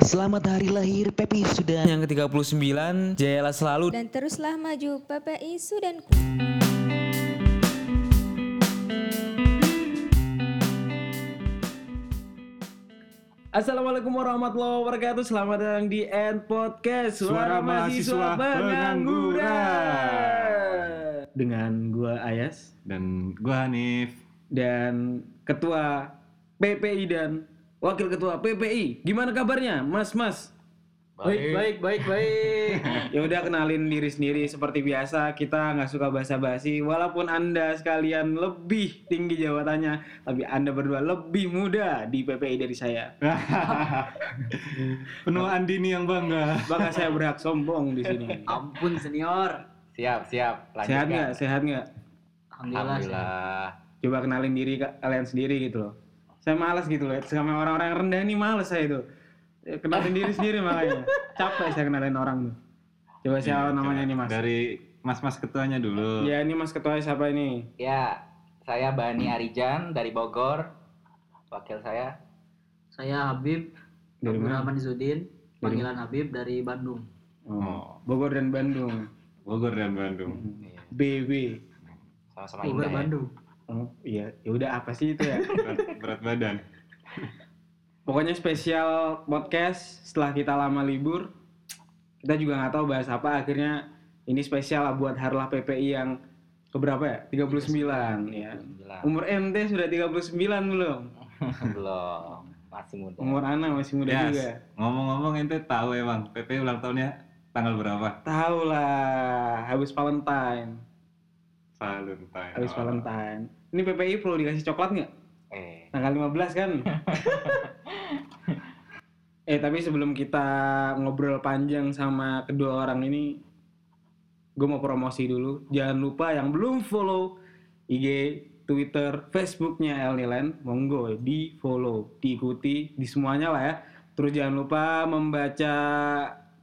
Selamat hari lahir Pepi sudah Yang ke-39, jayalah selalu Dan teruslah maju PPI Sudanku. Assalamualaikum warahmatullahi wabarakatuh. Selamat datang di End Podcast. Suara, Suara Mahasiswa Mahasiswa Pengangguran. Dengan gua Ayas. Dan gua Hanif. Dan Ketua PPI dan Wakil Ketua PPI Gimana kabarnya Mas Mas? Baik, baik, baik, baik. Ya udah kenalin diri sendiri seperti biasa kita nggak suka basa-basi walaupun anda sekalian lebih tinggi jabatannya tapi anda berdua lebih muda di PPI dari saya Penuh Andini yang bangga. Bahkan saya berhak sombong di sini. Ampun senior. Siap, siap. Lanjut Sehat nggak? Sehat nggak? Alhamdulillah. Alhamdulillah. Coba kenalin diri ka- kalian sendiri gitu loh. Saya malas gitu loh. Sama orang-orang yang rendah ini malas saya itu. Ya, Kenalin diri sendiri makanya. Capek saya kenalin orang tuh. Coba siapa Iya, namanya nih mas? Dari mas-mas ketuanya dulu. Ya ini mas ketua siapa ini? Ya, saya Bani Arijan dari Bogor. Wakil saya. Saya Habib Dari? Abdurrahman Izudin, panggilan Habib dari Bandung. Oh, Bogor dan Bandung. Bogor dan Bandung. BW. Sama-sama Bogor indah ya. Oh iya, ya udah apa sih itu ya? Berat, berat badan. Pokoknya spesial podcast setelah kita lama libur. Kita juga nggak tahu bahas apa. Akhirnya ini spesial lah buat Harlah PPI yang keberapa ya? 39 ya. Alhamdulillah. Umur ente sudah 39 belum? Belum. Masih muda. Umur Ana masih muda Yes. juga. Ngomong-ngomong ente tahu emang PP ulang tahunnya tanggal berapa? Tahu lah, habis Valentine. Valentine. Habis Oh. Valentine. Ini PPI perlu dikasih coklat nggak? Eh, Tanggal 15 kan? eh tapi sebelum kita ngobrol panjang sama kedua orang ini, gue mau promosi dulu. Jangan lupa yang belum follow IG, Twitter, Facebooknya El Nilan, monggo di follow, diikuti, di semuanya lah ya. Terus jangan lupa membaca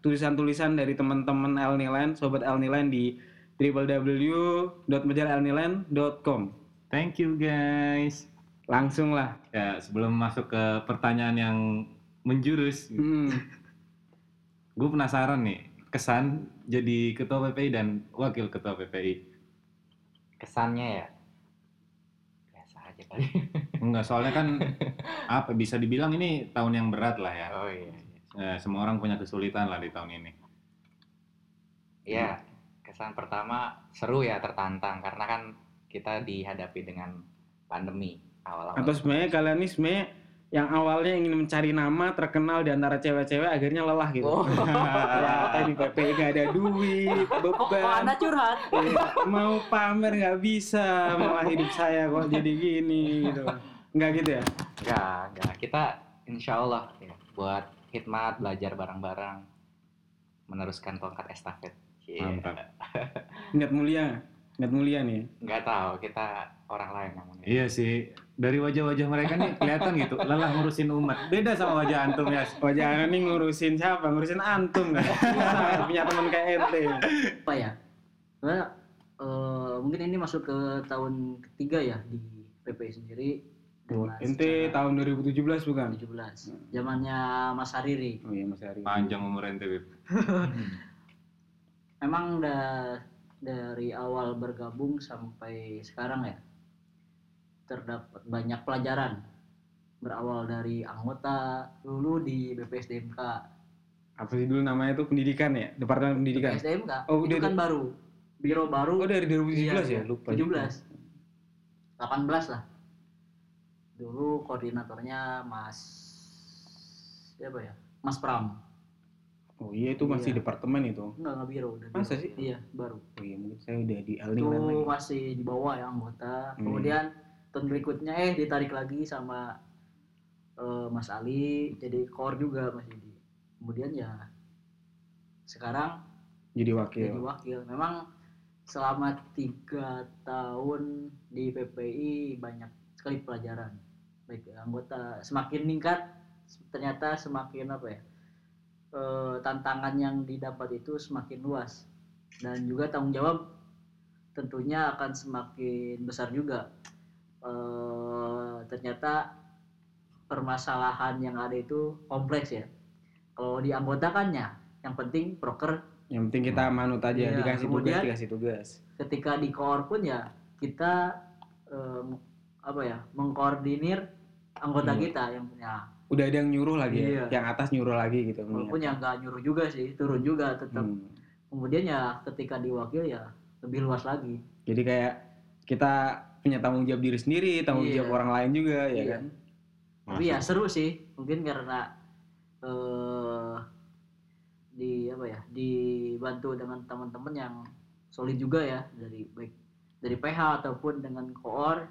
tulisan-tulisan dari teman-teman El Nilan, sobat El Nilan di www.majalelnilan.com. Thank you guys. Langsung lah. Ya, sebelum masuk ke pertanyaan yang menjurus, Hmm. gue penasaran nih kesan jadi ketua PPI dan wakil ketua PPI. kesannya ya. Biasa aja kali. Enggak, soalnya kan apa bisa dibilang ini tahun yang berat lah ya. Oh iya. Eh, semua orang punya kesulitan lah di tahun ini. Ya, kesan pertama seru ya tertantang karena kan kita dihadapi dengan pandemi awal-awal. Atau sebenarnya kalian ini sebenarnya yang awalnya ingin mencari nama terkenal di antara cewek-cewek akhirnya lelah gitu. Oh. ya, di PPI gak ada duit, Kok, kok beban. Anda curhat? Iya, mau pamer nggak bisa, malah hidup saya kok jadi gini gitu. Enggak gitu ya? Enggak, enggak. Kita insya Allah ya, buat khidmat, belajar bareng-bareng, meneruskan tongkat estafet. Iya. Mantap. Niat mulia, niat mulia nih. Nggak tahu, kita orang lain yang menilai. Iya sih, dari wajah-wajah mereka nih kelihatan gitu, lelah ngurusin umat. Beda sama wajah antum ya. Oh jangan nih ngurusin siapa? Ngurusin antum kan? Bisa punya teman kayak ente. Apa ya? Sebenarnya, eh, mungkin ini masuk ke tahun ketiga ya di PPI sendiri. Oh, ente tahun 2017 bukan? 17. Zamannya Mas Hariri. Oh iya Mas Ari. Panjang umur ente. Memang da- dari awal bergabung sampai sekarang ya terdapat banyak pelajaran. Berawal dari anggota dulu di BPSDMK Apa sih dulu namanya itu pendidikan ya? Departemen Pendidikan. BPSDMK Oh, itu kan baru. Biro baru. Oh dari 2017 Iya, ya? Lupa. 17 18 lah. Dulu koordinatornya Mas siapa ya? Mas Pram Oh iya itu masih Iya. departemen itu. enggak enggak biro udah Masa biro. sih? iya baru Oh iya mungkin saya udah di itu Alningan lagi. masih di bawah ya anggota Hmm. kemudian tahun berikutnya eh ditarik lagi sama eh, Mas Ali jadi core juga masih di kemudian ya sekarang Jadi wakil. jadi wakil memang selama tiga tahun di PPI banyak sekali pelajaran baik anggota semakin meningkat ternyata semakin apa ya eh, tantangan yang didapat itu semakin luas. Dan juga tanggung jawab tentunya akan semakin besar juga. Eh, ternyata permasalahan yang ada itu kompleks ya. Kalau di anggota kan ya yang penting proker Yang penting kita manut aja Iya, dikasih tugas, kemudian- dikasih tugas. ketika di koor pun ya kita em, apa ya mengkoordinir anggota Iya. kita yang punya Udah ada yang nyuruh lagi ya, Iya. yang atas nyuruh lagi gitu. walaupun yang nggak nyuruh juga sih turun juga tetap Hmm. kemudian ya ketika diwakil ya lebih luas lagi Jadi kayak kita punya tanggung jawab diri sendiri, tanggung Iya. jawab orang lain juga ya Iya. kan. tapi ya seru sih mungkin karena eh di apa ya dibantu dengan teman-teman yang solid juga ya dari baik dari PH ataupun dengan koor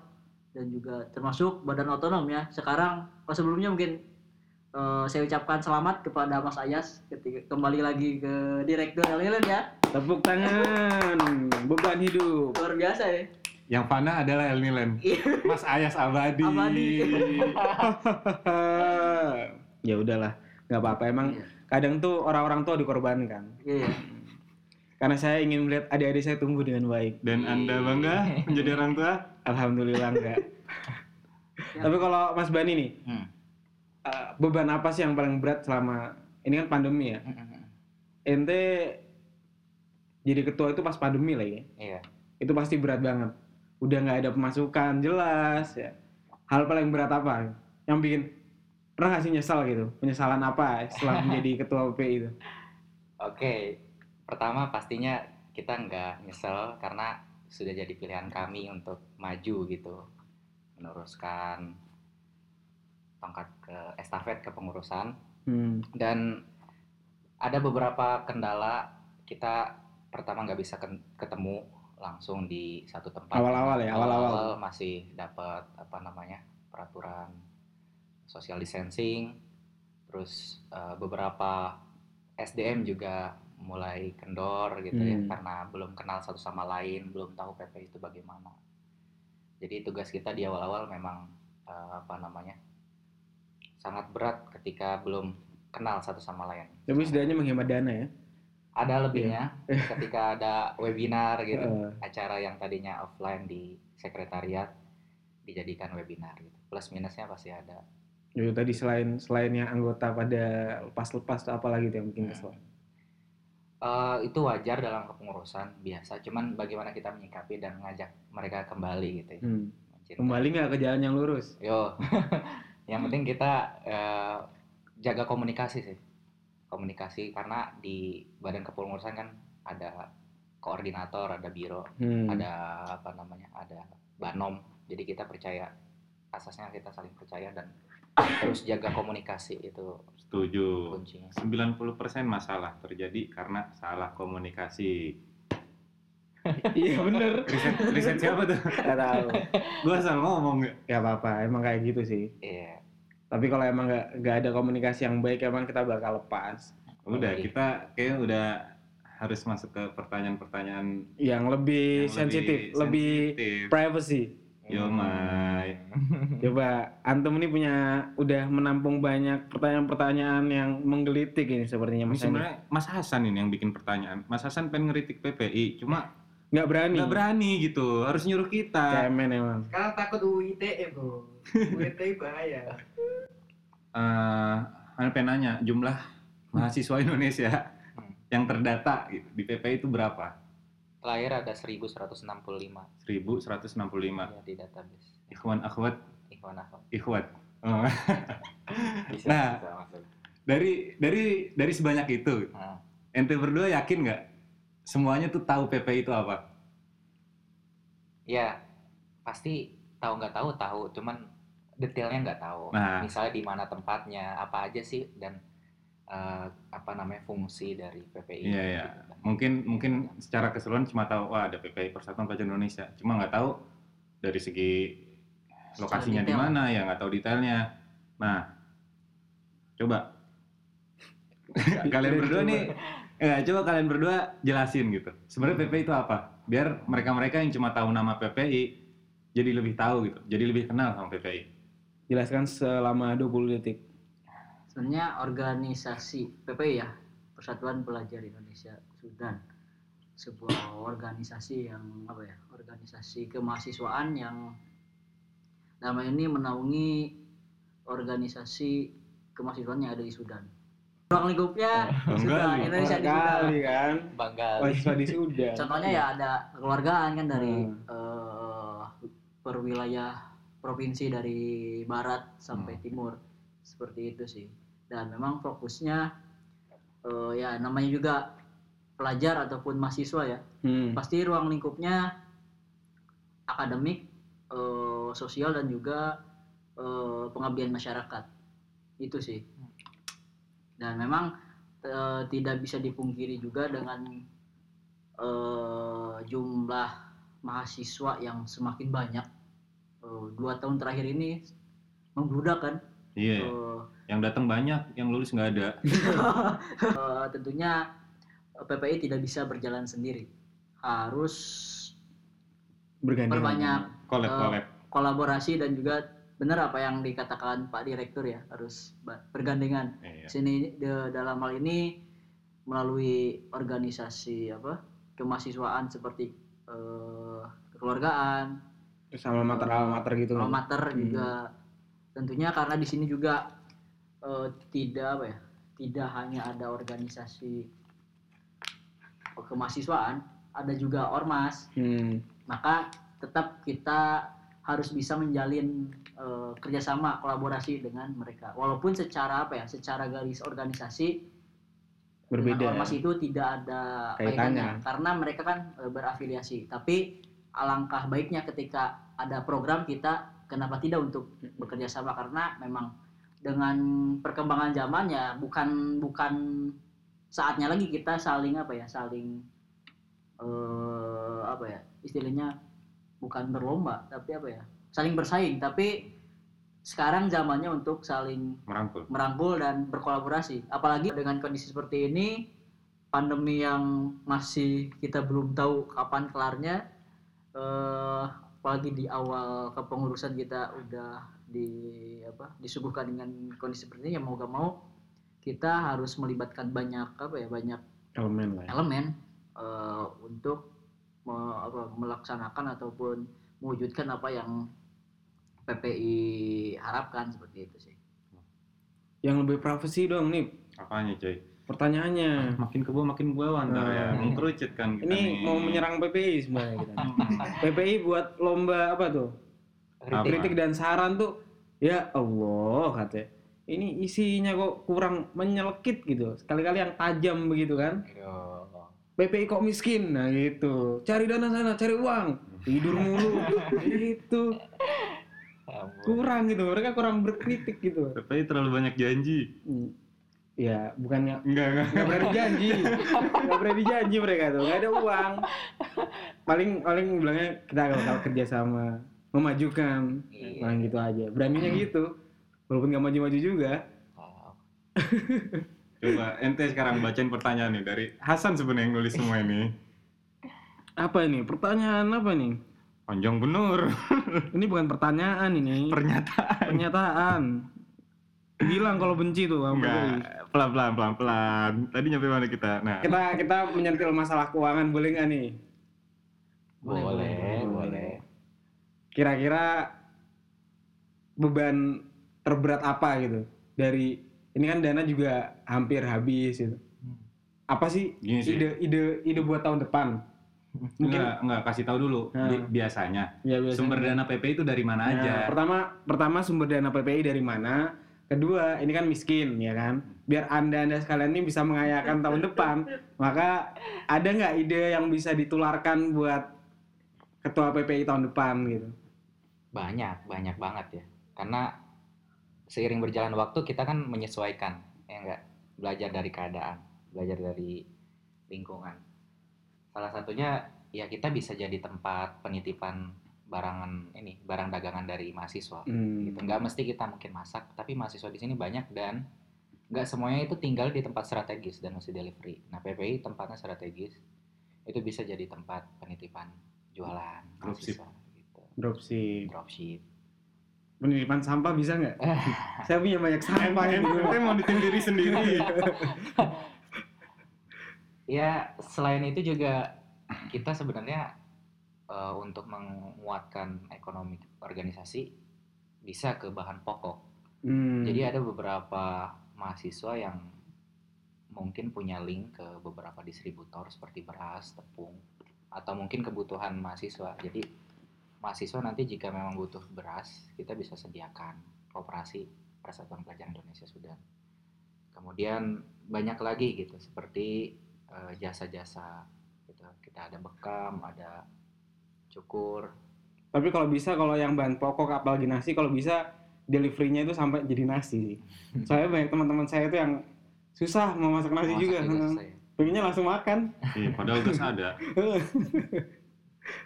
dan juga termasuk badan otonom ya sekarang pas sebelumnya mungkin eh, saya ucapkan selamat kepada Mas Ayas ketika kembali lagi ke direktur LLN ya Tepuk tangan, beban hidup. luar biasa ya Yang fana adalah El Nilen. Mas Ayas Abadi. Abadi. ya udahlah, nggak apa-apa. Emang Iya. kadang tuh orang-orang tua dikorbankan. iya Karena saya ingin melihat adik-adik saya tumbuh dengan baik. Dan Anda bangga menjadi orang tua? Alhamdulillah enggak. Tapi kalau Mas Bani nih, Hmm. eh, beban apa sih yang paling berat selama ini kan pandemi ya? Hmm, Ente jadi ketua itu pas pandemi lagi. Iya. Itu pasti berat banget. Udah nggak ada pemasukan jelas ya. Hal paling berat apa yang bikin pernah nggak sih nyesal gitu? Penyesalan apa setelah menjadi ketua PPI itu? Oke, pertama pastinya kita nggak nyesel karena sudah jadi pilihan kami untuk maju gitu, meneruskan tongkat ke estafet ke pengurusan Hmm. dan ada beberapa kendala kita pertama nggak bisa ketemu langsung di satu tempat Awal-awal ya, awal-awal. Masih dapat apa namanya peraturan social distancing terus eh, beberapa SDM juga mulai kendor gitu ya Hmm. karena belum kenal satu sama lain belum tahu PP itu bagaimana jadi tugas kita di awal-awal memang eh, apa namanya sangat berat ketika belum kenal satu sama lain Tapi setidaknya menghemat dana ya. ada lebihnya ketika ada webinar gitu Heeh. acara yang tadinya offline di sekretariat dijadikan webinar gitu plus minusnya pasti ada Itu tadi selain selain yang anggota pada lepas-lepas tuh apalagi tuh yang bikin Hmm. Eh, itu wajar dalam kepengurusan biasa cuman bagaimana kita menyikapi dan mengajak mereka kembali gitu ya Hmm. Kembali nggak ke jalan yang lurus? yo yang penting kita eh, jaga komunikasi sih komunikasi karena di badan kepengurusan kan ada koordinator ada biro Hmm. ada apa namanya ada banom jadi kita percaya asasnya kita saling percaya dan terus jaga komunikasi itu Setuju. kuncinya 90% masalah terjadi karena salah komunikasi. Iya bener. Riset, riset siapa tuh? Gak tahu. Gua asal ngomong? Gak apa-apa, emang kayak gitu sih. iya Tapi kalau emang nggak nggak ada komunikasi yang baik, emang kita bakal lepas. Udah, Oke. kita kayaknya udah harus masuk ke pertanyaan-pertanyaan Yang lebih yang sensitif, lebih sensitif. privacy. Yo, Mai. Coba antum ini punya udah menampung banyak pertanyaan-pertanyaan yang menggelitik ini sepertinya Ini Mas sebenarnya Mas Hasan ini yang bikin pertanyaan. Mas Hasan pengen ngeritik PPI, cuma Nggak berani. nggak berani gitu. Harus nyuruh kita. Cemen emang. sekarang takut UITE bro UITE bahaya Eh, Anda pengen nanya jumlah mahasiswa Indonesia Hmm. yang terdata gitu, di PPI itu berapa? Terakhir ada 1165 1165. ya, di database Ikhwan akhwat, Ikhwan Akhwat. ikhwat. Oh. bisa Nah. bisa dari dari dari sebanyak itu, Nah, ente berdua yakin nggak semuanya tuh tahu PPI itu apa? ya pasti tahu nggak tahu tahu cuman detailnya nggak tahu Nah. misalnya di mana tempatnya apa aja sih dan eh, apa namanya fungsi dari PPI Iya, iya. gitu. Mungkin mungkin secara keseluruhan cuma tahu wah ada PPI Persatuan Pelajar Indonesia, cuma nggak tahu dari segi lokasinya di mana ya nggak tahu detailnya. Nah, coba kalian berdua nih, ya coba kalian berdua jelasin gitu. Sebenarnya PPI itu apa? Biar mereka-mereka yang cuma tahu nama PPI jadi lebih tahu gitu, jadi lebih kenal sama PPI. Jelaskan selama 20 detik. Sebenarnya organisasi PPI ya Persatuan Pelajar Indonesia Sudan sebuah organisasi yang apa ya organisasi kemahasiswaan yang dalam hal ini menaungi organisasi kemahasiswaan yang ada di Sudan ruang lingkupnya nih. Indonesia di kali kan Bangga. mahasiswa di sudah contohnya ya ada kekeluargaan kan dari Hmm. eh, per wilayah provinsi dari barat sampai Hmm. timur seperti itu sih dan memang fokusnya eh, ya namanya juga pelajar ataupun mahasiswa ya. Hmm. pasti ruang lingkupnya akademik eh, sosial dan juga eh, pengabdian masyarakat. Itu sih. Dan memang eh, tidak bisa dipungkiri juga dengan eh, jumlah mahasiswa yang semakin banyak. Eh, dua tahun terakhir ini membludak kan Iya. Eh, Yang datang banyak, yang lulus nggak ada. eh, tentunya PPI tidak bisa berjalan sendiri harus bergandengan perbanyak Collab, Eh, collab. kolaborasi dan juga benar apa yang dikatakan Pak Direktur ya harus bergandengan Iya. sini de- dalam hal ini melalui organisasi apa kemahasiswaan seperti eh, kekeluargaan terus alma mater alma mater gitu alma mater Hmm. Tentunya karena di sini juga eh, tidak apa ya tidak hanya ada organisasi kemahasiswaan ada juga ormas. Hmm. maka tetap kita harus bisa menjalin eh, kerjasama kolaborasi dengan mereka. Walaupun secara apa ya secara garis organisasi berbeda dengan ormas itu tidak ada Kaitannya. karena mereka kan eh, berafiliasi. Tapi alangkah baiknya ketika ada program kita kenapa tidak untuk bekerja sama karena memang dengan perkembangan zaman ya bukan bukan saatnya lagi kita saling apa ya saling eh apa ya istilahnya bukan berlomba tapi apa ya saling bersaing tapi sekarang zamannya untuk saling Merangkul. merangkul dan berkolaborasi. Apalagi dengan kondisi seperti ini, pandemi yang masih kita belum tahu kapan kelarnya, eh, apalagi di awal kepengurusan kita udah di apa disuguhkan dengan kondisi seperti ini, ya mau gak mau kita harus melibatkan banyak apa ya banyak elemen lah ya. elemen eh, untuk me- apa, melaksanakan ataupun mewujudkan apa yang PPI harapkan seperti itu sih. yang lebih privacy dong nih Apanya, coy? Pertanyaannya Makin ke bawah makin ke bawah ntar ya. Nah. Mengkerucut kan kita ini nih. mau menyerang PPI sebenarnya kita PPI buat lomba apa tuh Apa? kritik dan saran tuh ya Allah katanya ini isinya kok kurang menyelekit gitu sekali-kali yang tajam begitu kan Yo. PPI kok miskin nah gitu cari dana sana cari uang tidur mulu gitu Ampun. kurang gitu mereka kurang berkritik gitu PPI terlalu banyak janji. Hmm. Ya bukannya Enggak, enggak. nggak berani janji nggak berani janji mereka tuh nggak ada uang paling paling bilangnya kita bakal kerja sama memajukan Iya. paling gitu aja beraninya gitu walaupun nggak maju-maju juga Wow. Coba ente sekarang bacain pertanyaan nih dari Hasan sebenarnya yang nulis semua ini. apa ini pertanyaan apa nih Panjang bener. ini bukan pertanyaan ini Pernyataan. pernyataan bilang kalau benci tuh sama PPI. Enggak. Pelan-pelan, pelan-pelan. Tadi nyampe mana kita? Nah, kita kita menyentil masalah keuangan boleh nggak nih Boleh, Boleh, boleh, boleh. kira-kira beban terberat apa gitu dari ini kan dana juga hampir habis gitu apa sih Gini sih. ide ide ide buat tahun depan mungkin enggak, enggak kasih tahu dulu. Nah. Bi- biasanya ya biasanya. sumber dana PPI itu dari mana Nah, aja? pertama pertama sumber dana PPI dari mana kedua ini kan miskin ya kan biar anda anda sekalian ini bisa mengayakan tahun depan maka ada nggak ide yang bisa ditularkan buat ketua PPI tahun depan gitu Banyak, banyak banget ya. Karena seiring berjalan waktu kita kan menyesuaikan, ya enggak? Belajar dari keadaan, belajar dari lingkungan. Salah satunya ya kita bisa jadi tempat penitipan barangan ini, barang dagangan dari mahasiswa. Hmm. Gitu. Nggak mesti kita mungkin masak, tapi mahasiswa di sini banyak dan nggak semuanya itu tinggal di tempat strategis dan mesti delivery. Nah PPI tempatnya strategis, itu bisa jadi tempat penitipan jualan Dropship. mahasiswa. Gitu. dropship Dropship. penitipan sampah bisa nggak saya punya banyak sampah gitu ente mau ditim diri sendiri. Ya, selain itu juga kita sebenarnya eh, untuk menguatkan ekonomi organisasi bisa ke bahan pokok. Hmm. Jadi ada beberapa mahasiswa yang mungkin punya link ke beberapa distributor seperti beras, tepung, atau mungkin kebutuhan mahasiswa. Jadi mahasiswa nanti jika memang butuh beras, kita bisa sediakan kooperasi Persatuan Pelajar Indonesia Sudan. Kemudian banyak lagi gitu seperti eh, jasa-jasa gitu. Kita ada bekam, ada cukur. Tapi kalau bisa kalau yang bahan pokok apalagi nasi kalau bisa deliverynya itu sampai jadi nasi. Soalnya banyak teman-teman saya itu yang susah mau masak nasi Masak juga. ya. Pengennya langsung makan. Iya, padahal gas ada.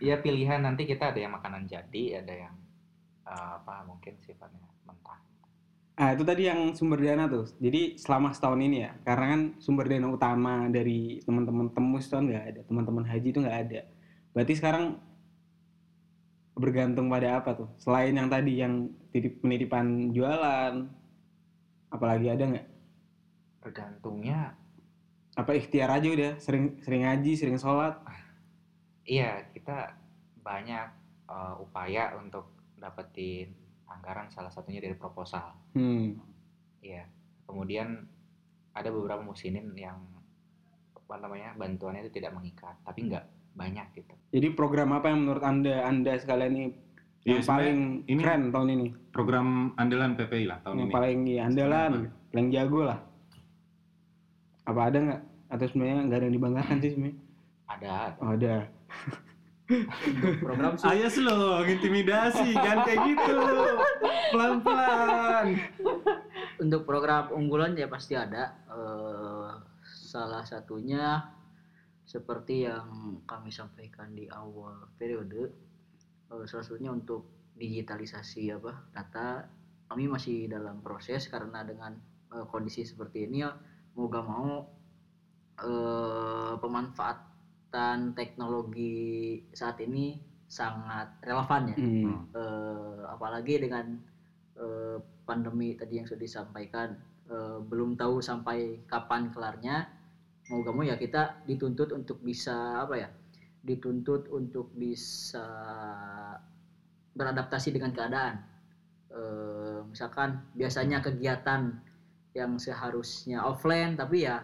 Iya pilihan nanti kita ada yang makanan jadi, ada yang eh, apa mungkin sifatnya mentah. Nah itu tadi yang sumber dana tuh. Jadi selama setahun ini ya, karena kan sumber dana utama dari teman-teman temus itu kan nggak ada, teman-teman haji itu nggak ada. Berarti sekarang bergantung pada apa tuh? Selain yang tadi yang titip penitipan jualan, apalagi ada nggak? Tergantungnya, Apa ikhtiar aja udah, sering sering ngaji, sering sholat. iya kita banyak eh, upaya untuk dapetin anggaran salah satunya dari proposal. Hmm. Iya. Kemudian ada beberapa musinin yang apa namanya bantuannya itu tidak mengikat, tapi nggak banyak gitu. Jadi program apa yang menurut anda anda sekalian ini Iya, yang sebenarnya paling ini keren tahun ini? program andalan PPI lah tahun yang ini. paling ya, andalan, paling jago lah. Apa ada nggak? Atau sebenarnya nggak ada yang dibanggakan sih sebenarnya? Ada Oh, ada. program sih Ayah slow, intimidasi, jangan kayak gitu. Pelan-pelan. untuk program unggulan ya pasti ada Eh, salah satunya seperti yang kami sampaikan di awal periode eh, salah satunya untuk digitalisasi apa data kami masih dalam proses karena dengan eh, kondisi seperti ini ya mau gak mau eh, pemanfaatan teknologi saat ini sangat relevan ya Hmm. eh, apalagi dengan pandemi tadi yang sudah disampaikan belum tahu sampai kapan kelarnya mau gak mau ya kita dituntut untuk bisa apa ya dituntut untuk bisa beradaptasi dengan keadaan Eh, misalkan biasanya kegiatan yang seharusnya offline tapi ya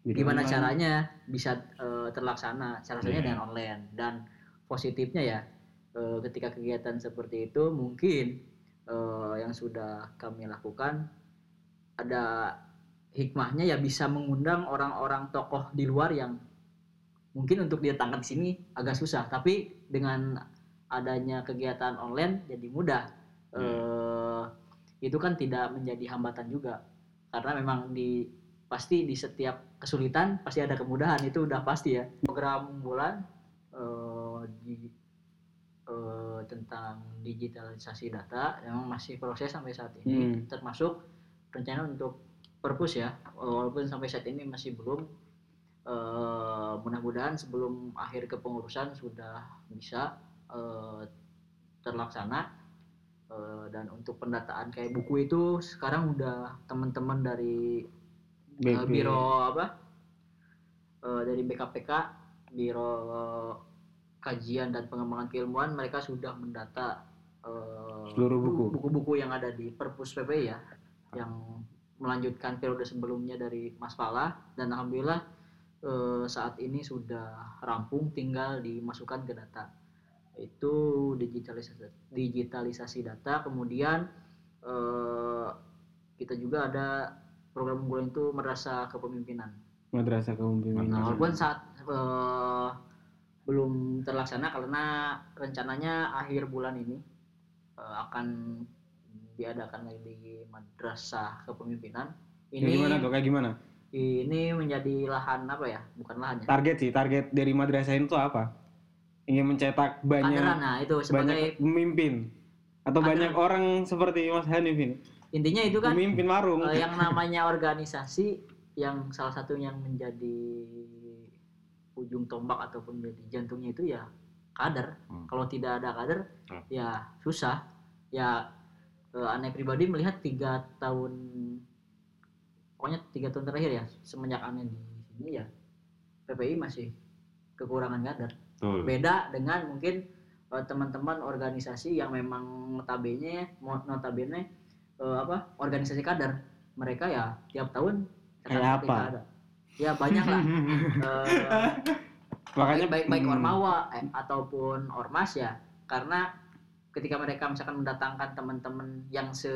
Jadi gimana online. caranya bisa eh, terlaksana satunya Iya. dengan online dan positifnya ya eh, ketika kegiatan seperti itu mungkin eh, yang sudah kami lakukan ada hikmahnya ya bisa mengundang orang-orang tokoh di luar yang mungkin untuk didatangkan di sini agak susah. Tapi dengan adanya kegiatan online jadi mudah. Eh, itu kan tidak menjadi hambatan juga. Karena memang di pasti di setiap kesulitan pasti ada kemudahan. Itu udah pasti ya. Program bulan eh, di eh, tentang digitalisasi data yang masih proses sampai saat ini. Hmm. termasuk rencana untuk perpus ya. Walaupun sampai saat ini masih belum eh, mudah-mudahan sebelum akhir kepengurusan sudah bisa eh, terlaksana. Eh, dan untuk pendataan kayak buku itu sekarang udah teman-teman dari biro apa? Eh, dari BKPK biro kajian dan pengembangan keilmuan mereka sudah mendata eh, Seluruh buku. buku-buku yang ada di Perpus PPI ya yang melanjutkan periode sebelumnya dari Mas Pala dan alhamdulillah eh, saat ini sudah rampung tinggal dimasukkan ke data. Itu digitalisasi digitalisasi data. Kemudian eh, kita juga ada program unggulan itu merasa kepemimpinan. Madrasah kepemimpinan. Nah, walaupun saat eh, belum terlaksana karena rencananya akhir bulan ini akan diadakan lagi di madrasah kepemimpinan. Ini gimana tuh? Kayak gimana? ini menjadi lahan apa ya? Bukan lahan ya. Target sih, target dari madrasah itu apa? Ingin mencetak banyak Kaderan. Nah, itu sebagai banyak pemimpin atau Kaderan. banyak orang seperti Mas Hanif ini. intinya itu kan Pemimpin warung. eh, yang namanya organisasi yang salah satu yang menjadi ujung tombak ataupun menjadi jantungnya itu ya kader. Hmm. Kalau tidak ada kader Hmm. ya susah. Ya eh, aneh pribadi melihat tiga tahun pokoknya tiga tahun terakhir ya semenjak aneh di sini ya PPI masih kekurangan kader. Betul. Beda dengan mungkin eh, teman-teman organisasi yang memang notabene notabene eh, apa organisasi kader mereka ya tiap tahun Kayak apa? ada. ya banyak lah Eh, Makanya baik baik hmm, ormawa eh, ataupun ormas ya karena ketika mereka misalkan mendatangkan teman-teman yang se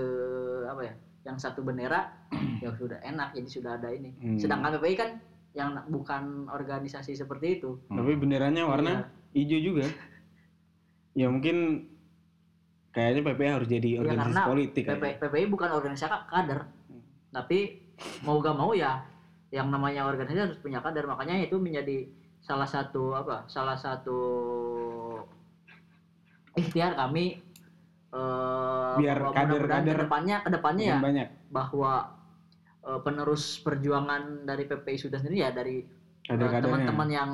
apa ya yang satu bendera ya sudah enak jadi sudah ada ini Hmm. sedangkan PPI kan yang bukan organisasi seperti itu Tapi benderanya warna Iya. hijau juga. Ya mungkin kayaknya PPI harus jadi Ya, organisasi karena politik. PP, kayaknya. PPI bukan organisasi kader tapi mau gak mau ya yang namanya organisasi harus punya kader makanya itu menjadi salah satu apa salah satu ikhtiar kami eh, Biar bahwa kader- mudah-mudahan kader ke depannya ke depannya ya banyak. bahwa eh, penerus perjuangan dari PPI sudah sendiri ya dari Kader-kadernya. teman-teman yang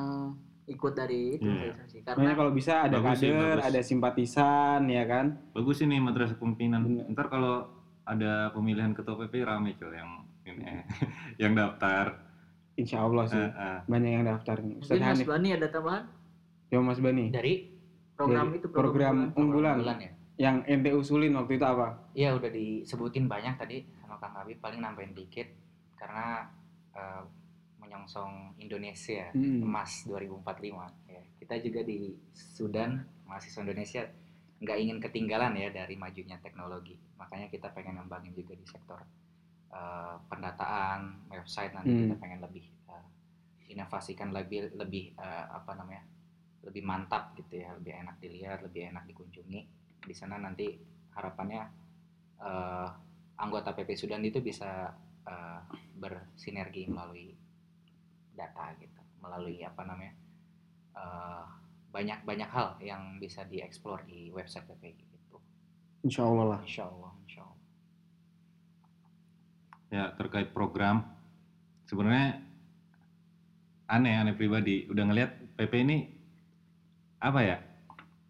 ikut dari itu organisasi. Makanya karena kalau bisa ada Bagus sih, kader, bagus. ada simpatisan, ya kan? Bagus ini madrasah kepemimpinan. Bener. Ntar kalau ada pemilihan ketua PP rame cuy yang ini yang daftar. Insya Allah sih Eh, eh. banyak yang daftar nih. Ustaz mungkin Mas Hanif, Bani ada tambahan ya Mas Bani, Dari program itu program unggulan bulan ya. yang ente usulin waktu itu apa? Iya udah disebutin banyak tadi sama Kang Habib paling nambahin dikit karena eh, menyongsong Indonesia Hmm. emas 2045 ya. Kita juga di Sudan mahasiswa Indonesia nggak ingin ketinggalan ya dari majunya teknologi. Makanya kita pengen ngembangin juga di sektor eh, pendataan, website nanti Hmm. kita pengen lebih eh, inovasikan lebih lebih eh, apa namanya? Lebih mantap gitu ya, lebih enak dilihat, lebih enak dikunjungi. Di sana nanti harapannya eh, anggota PP Sudan itu bisa eh, bersinergi melalui data gitu, melalui apa namanya eh, banyak banyak hal yang bisa dieksplor di website PPI gitu. Insya Allah lah. Insya Allah, insya Allah. Ya terkait program sebenarnya aneh aneh pribadi udah ngelihat PP ini apa ya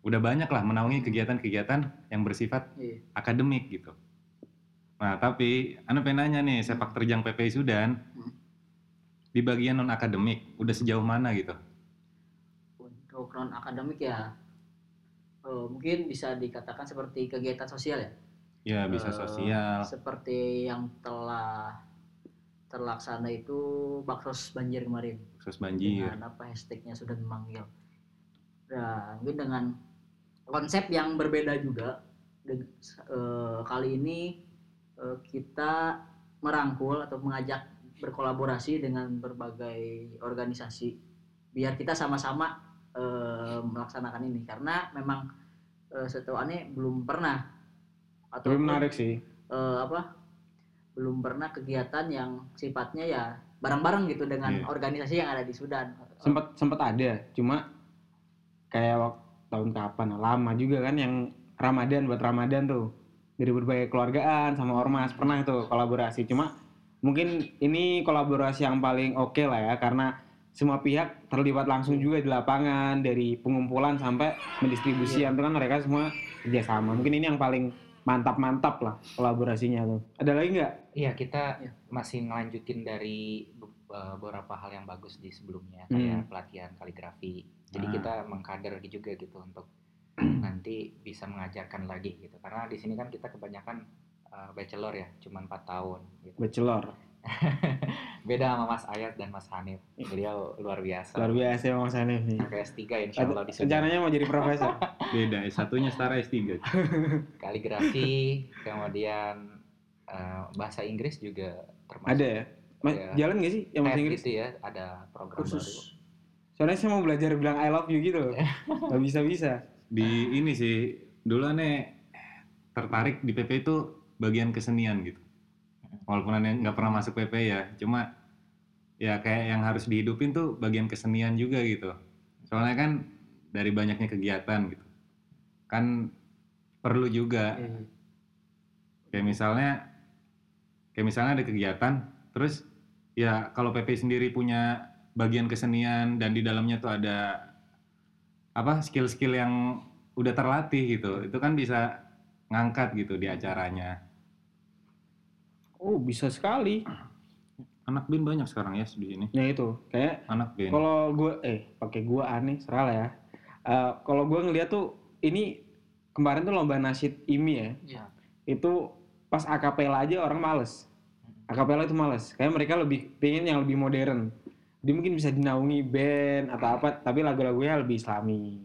udah banyak lah menaungi kegiatan-kegiatan yang bersifat Iya. akademik gitu. Nah tapi anda pengen nanya nih sepak terjang PPI Sudan Hmm. di bagian non akademik udah sejauh mana gitu? untuk non akademik ya eh, mungkin bisa dikatakan seperti kegiatan sosial ya Ya bisa Eh, sosial. seperti yang telah terlaksana itu baksos banjir kemarin khusus banjir. dengan apa hashtagnya sudah memanggil nah mungkin dengan konsep yang berbeda juga Deg- eh, kali ini eh, kita merangkul atau mengajak berkolaborasi dengan berbagai organisasi biar kita sama-sama eh, melaksanakan ini karena memang eh, setahu aneh belum pernah Tapi ataupun, menarik sih. eh, apa belum pernah kegiatan yang sifatnya ya bareng-bareng gitu dengan Iya. organisasi yang ada di Sudan. Sempat sempat ada, cuma kayak waktu tahun kapan? Lama juga kan yang Ramadan buat Ramadan tuh. Dari berbagai keluargaan sama ormas pernah tuh kolaborasi. Cuma mungkin ini kolaborasi yang paling oke lah ya karena semua pihak terlibat langsung juga di lapangan dari pengumpulan sampai pendistribusian itu kan mereka semua kerjasama. Mungkin ini yang paling mantap-mantap lah kolaborasinya tuh. Ada lagi nggak? Iya kita Iya. masih ngelanjutin dari eh, beberapa hal yang bagus di sebelumnya Hmm. kayak pelatihan kaligrafi. Jadi Ah. kita mengkader juga gitu untuk nanti bisa mengajarkan lagi gitu. Karena di sini kan kita kebanyakan eh, bachelor ya, cuma 4 tahun. Gitu. Bachelor. Beda sama Mas Ayat dan Mas Hanif. Beliau luar biasa. Luar biasa Mas Hanif nih. Sampai S3 insya Allah di. Rencananya mau jadi profesor. Beda S1-nya setara S3. Kaligrafi, kemudian eh, bahasa Inggris juga termasuk. Ada ya? Mas, Iya. jalan gak sih yang bahasa Inggris? gitu ya, ada program baru. Soalnya saya mau belajar bilang I love you gitu loh. Gak bisa-bisa. Di ini sih dulu aneh tertarik di PP itu bagian kesenian gitu. Walaupun aneh nggak pernah masuk PP ya, cuma ya kayak yang harus dihidupin tuh bagian kesenian juga gitu. Soalnya kan dari banyaknya kegiatan gitu. Kan perlu juga Iya. kayak misalnya kayak misalnya ada kegiatan terus ya kalau PP sendiri punya bagian kesenian dan di dalamnya tuh ada apa skill-skill yang udah terlatih gitu itu kan bisa ngangkat gitu di acaranya Oh bisa sekali. anak band banyak sekarang ya di sini Ya itu kayak anak band kalau gue eh pakai gue aneh serah lah ya. Eh, kalau gue ngeliat tuh ini kemarin tuh lomba nasyid IMI ya. Iya. Itu pas akapela aja orang males. Akapela itu males. Kayak mereka lebih pengen yang lebih modern. Jadi mungkin bisa dinaungi band atau apa, tapi lagu-lagunya lebih islami.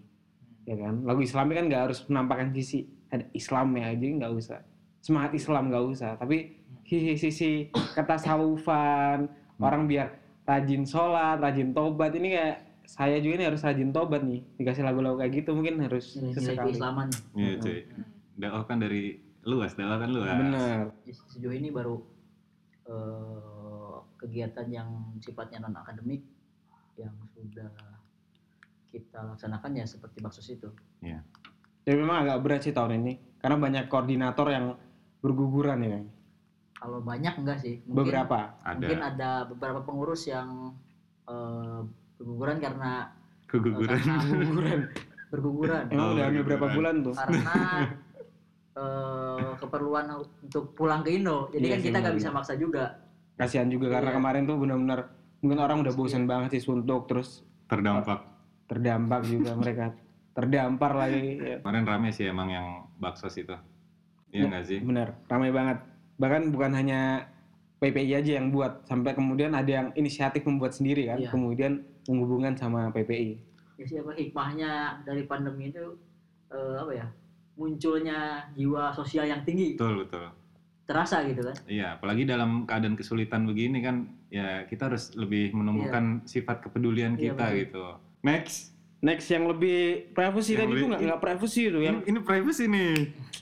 Ya kan? Lagu islami kan nggak harus menampakkan sisi ada Islamnya, jadi nggak usah. Semangat Islam nggak usah, tapi sisi sisi ketasawufan, orang biar rajin sholat, rajin tobat ini kayak saya juga ini harus rajin tobat nih dikasih lagu-lagu kayak gitu mungkin harus nilai-nilai sesekali Iya cuy. Dakwah kan dari luas, dakwah kan luas. bener Ya, sejauh ini baru eh, kegiatan yang sifatnya non akademik yang sudah kita laksanakan ya seperti baksos itu Iya. ya memang agak berat sih tahun ini karena banyak koordinator yang berguguran ya. Kalau banyak enggak sih mungkin, beberapa? Ada. mungkin ada beberapa pengurus yang eh, berguguran karena keguguran. karena guguran berguguran. Emang Oh, udah hampir berapa berguguran. bulan tuh? Karena eh, keperluan untuk pulang ke Indo. Jadi Iya kan kita nggak bisa maksa juga kasihan juga karena Iya. kemarin tuh benar-benar mungkin orang udah bosan banget sih suntuk terus Terdampak. terdampak juga mereka terdampar lagi ya. Kemarin rame sih emang yang baksos itu. Iya nggak sih? bener ramai banget bahkan bukan hanya PPI aja yang buat sampai kemudian ada yang inisiatif membuat sendiri kan Iya. kemudian menghubungkan sama PPI ya siapa hikmahnya dari pandemi itu eh, apa ya munculnya jiwa sosial yang tinggi Betul betul. Terasa gitu kan? Iya, apalagi dalam keadaan kesulitan begini kan, ya kita harus lebih menumbuhkan sifat kepedulian Iya, kita betul. gitu. Next, next yang lebih privacy Yang tadi itu lebih- nggak nggak privacy itu yang ini, ini privacy nih.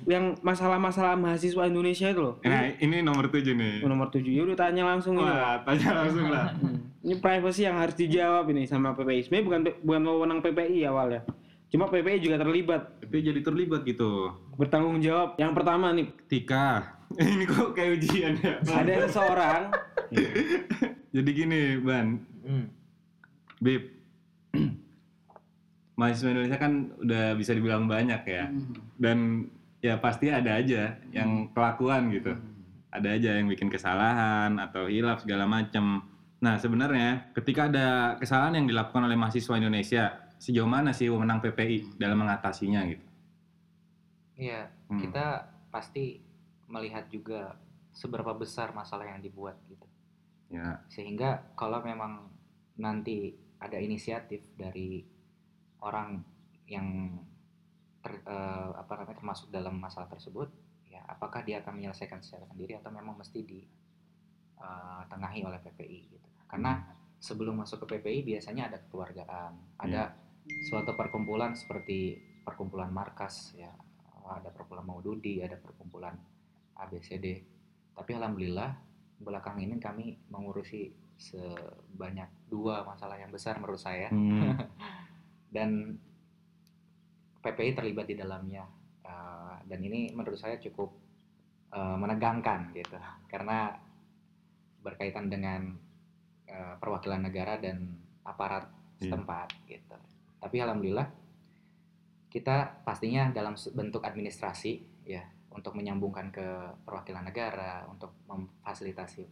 yang masalah-masalah mahasiswa Indonesia itu loh. Nah, ini nomor tujuh nih. nomor tujuh. Ya udah tanya langsung ini. Wah, tanya langsung lah. ini privacy yang harus dijawab ini sama PPI sebenarnya bukan bukan wewenang PPI awalnya. Cuma PPI juga terlibat. Tapi jadi terlibat gitu. bertanggung jawab. Yang pertama nih. Tika, ini kok kayak ujian ya? ada seseorang Jadi gini, Ban, Bib, mahasiswa Indonesia kan udah bisa dibilang banyak ya. Dan ya pasti ada aja yang kelakuan gitu. Ada aja yang bikin kesalahan atau hilaf segala macem. Nah sebenarnya ketika ada kesalahan yang dilakukan oleh mahasiswa Indonesia, sejauh mana sih wewenang PPI dalam mengatasinya gitu? Iya, Hmm. kita pasti melihat juga seberapa besar masalah yang dibuat gitu. Ya, Sehingga kalau memang nanti ada inisiatif dari orang yang ter- eh, apa namanya termasuk dalam masalah tersebut, ya apakah dia akan menyelesaikan secara sendiri atau memang mesti ditengahi oleh PPI gitu. Karena sebelum masuk ke PPI biasanya ada kekeluargaan, ada suatu perkumpulan seperti perkumpulan markas ya, ada perkumpulan Maududi, ada perkumpulan ABCD. Tapi alhamdulillah belakang ini kami mengurusi sebanyak dua masalah yang besar menurut saya Hmm. dan PPI terlibat di dalamnya Uh, dan ini menurut saya cukup uh, menegangkan gitu karena berkaitan dengan uh, perwakilan negara dan aparat Iya. setempat gitu tapi alhamdulillah kita pastinya dalam bentuk administrasi ya untuk menyambungkan ke perwakilan negara untuk memfasilitasi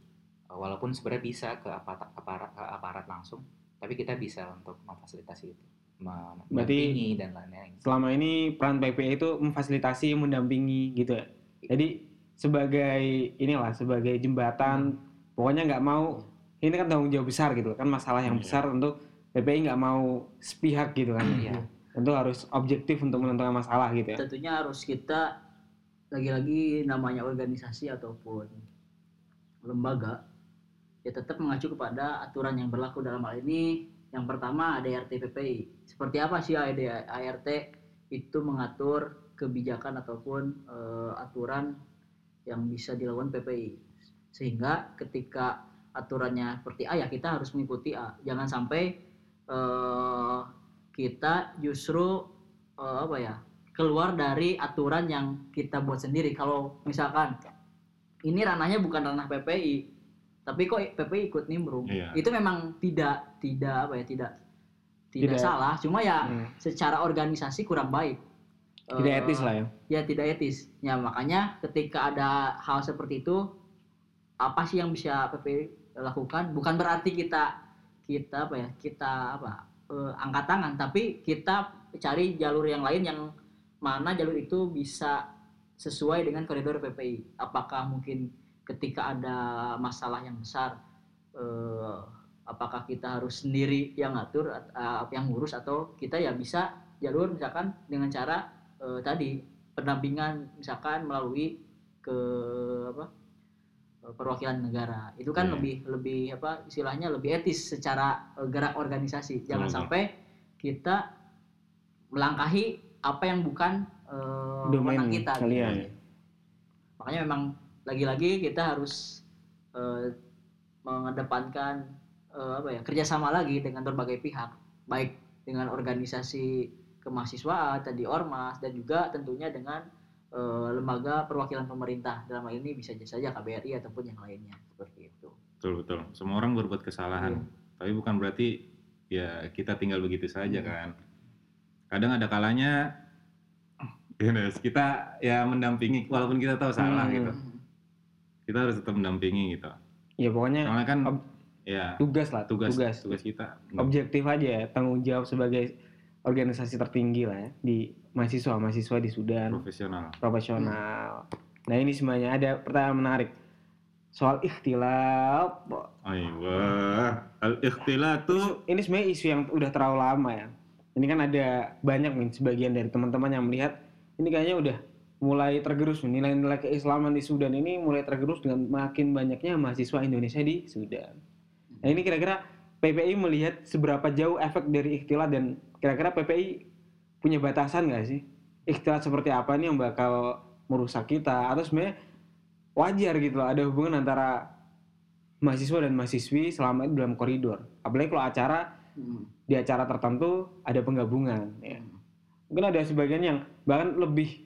uh, walaupun sebenarnya bisa ke aparat aparat, ke aparat langsung tapi kita bisa untuk memfasilitasi itu mendampingi dan lain-lain. selama ini peran PPI itu memfasilitasi mendampingi gitu ya? Jadi sebagai inilah sebagai jembatan pokoknya nggak mau ini kan tanggung jawab besar gitu kan masalah yang Iya. besar tentu PPI nggak mau sepihak gitu kan? Iya. tentu harus objektif untuk menentukan masalah gitu ya? Tentunya harus kita lagi-lagi namanya organisasi ataupun lembaga ya tetap mengacu kepada aturan yang berlaku dalam hal ini. Yang pertama ADRT PPI seperti apa sih AD ART itu mengatur kebijakan ataupun eh, aturan yang bisa dilakukan PPI sehingga ketika aturannya seperti A ya kita harus mengikuti A. Jangan sampai eh, kita justru eh, apa ya keluar dari aturan yang kita buat sendiri. Kalau misalkan ini ranahnya bukan ranah PPI, tapi kok PPI ikut nimbrung, Iya. itu memang tidak tidak apa ya tidak tidak, Tidak- salah. Cuma ya Hmm. secara organisasi kurang baik. tidak Eh, etis lah ya Ya tidak etis. Ya makanya ketika ada hal seperti itu, apa sih yang bisa PPI lakukan? Bukan berarti kita kita apa ya kita apa eh, angkat tangan, tapi kita cari jalur yang lain yang mana jalur itu bisa sesuai dengan koridor PPI. Apakah mungkin ketika ada masalah yang besar, eh, apakah kita harus sendiri yang ngatur at- uh, yang ngurus atau kita ya bisa jalur misalkan dengan cara eh, tadi pendampingan misalkan melalui ke apa eh, perwakilan negara itu kan Iya. lebih lebih apa istilahnya lebih etis secara eh, gerak organisasi jangan Betul. sampai kita melangkahi apa yang bukan eh, Domain kita gitu. kalian. makanya memang lagi-lagi kita harus eh, mengedepankan eh, apa ya kerjasama lagi dengan berbagai pihak baik dengan organisasi kemahasiswaan tadi ormas dan juga tentunya dengan eh, lembaga perwakilan pemerintah dalam hal ini bisa saja KBRI ataupun yang lainnya seperti itu Betul betul. Semua orang berbuat kesalahan, tapi bukan berarti ya kita tinggal begitu saja kan. Kadang ada kalanya ya kita ya mendampingi walaupun kita tahu salah Hmm. gitu. Kita harus tetap mendampingi gitu. Ya pokoknya Soalnya kan ya tugas lah, tugas tugas. tugas, kita Objektif aja ya, tanggung jawab sebagai organisasi tertinggi lah ya di mahasiswa mahasiswa di Sudan profesional. profesional. Nah ini semuanya ada pertanyaan menarik soal ikhtilaf. Oh iya, al ikhtilatu Ini sebenarnya isu yang udah terlalu lama ya. Ini kan ada banyak nih sebagian dari teman-teman yang melihat ini kayaknya udah mulai tergerus nilai-nilai keislaman di Sudan ini mulai tergerus dengan makin banyaknya mahasiswa Indonesia di Sudan. Nah ini kira-kira PPI melihat seberapa jauh efek dari ikhtilat dan kira-kira PPI punya batasan nggak sih? Ikhtilat seperti apa nih yang bakal merusak kita? Atau sebenarnya wajar gitu loh ada hubungan antara mahasiswa dan mahasiswi selama itu dalam koridor. Apalagi kalau acara Hmm. di acara tertentu ada penggabungan ya. Mungkin ada sebagian yang bahkan lebih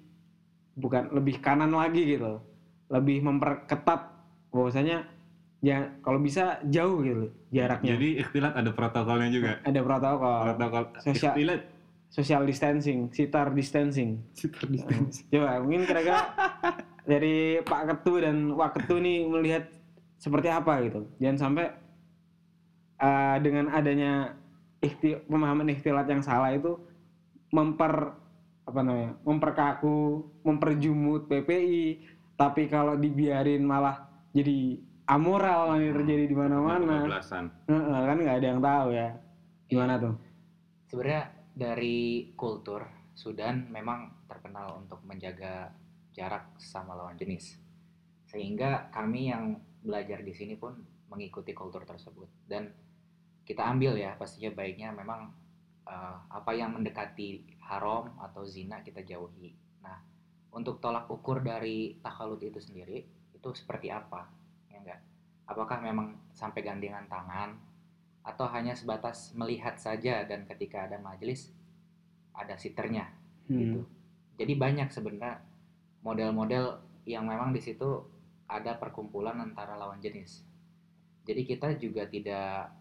bukan lebih kanan lagi gitu. Lebih memperketat bahwasanya ya kalau bisa jauh gitu jaraknya. Jadi ikhtilat ada protokolnya juga. ada protokol, Protokol Sosial- ikhtilat social distancing, sitar distancing. Coba mungkin kira-kira dari Pak Ketu dan Wak Ketu nih melihat seperti apa gitu. Jangan sampai eh, dengan adanya ikhti- pemahaman ikhtilat yang salah itu memper apa namanya memperkaku, memperjumut PPI. Tapi kalau dibiarin malah jadi amoral nanti terjadi di mana-mana. Kan nggak ada yang tahu ya. Gimana tuh? Sebenarnya dari kultur Sudan memang terkenal untuk menjaga jarak sama lawan jenis. Sehingga kami yang belajar di sini pun mengikuti kultur tersebut dan kita ambil ya pastinya baiknya memang eh, apa yang mendekati haram atau zina kita jauhi. Nah, untuk tolak ukur dari takhalut itu sendiri itu seperti apa? Ya enggak? Apakah memang sampai gandengan tangan atau hanya sebatas melihat saja dan ketika ada majelis ada siternya gitu. Hmm. Jadi banyak sebenarnya model-model yang memang di situ ada perkumpulan antara lawan jenis. Jadi kita juga tidak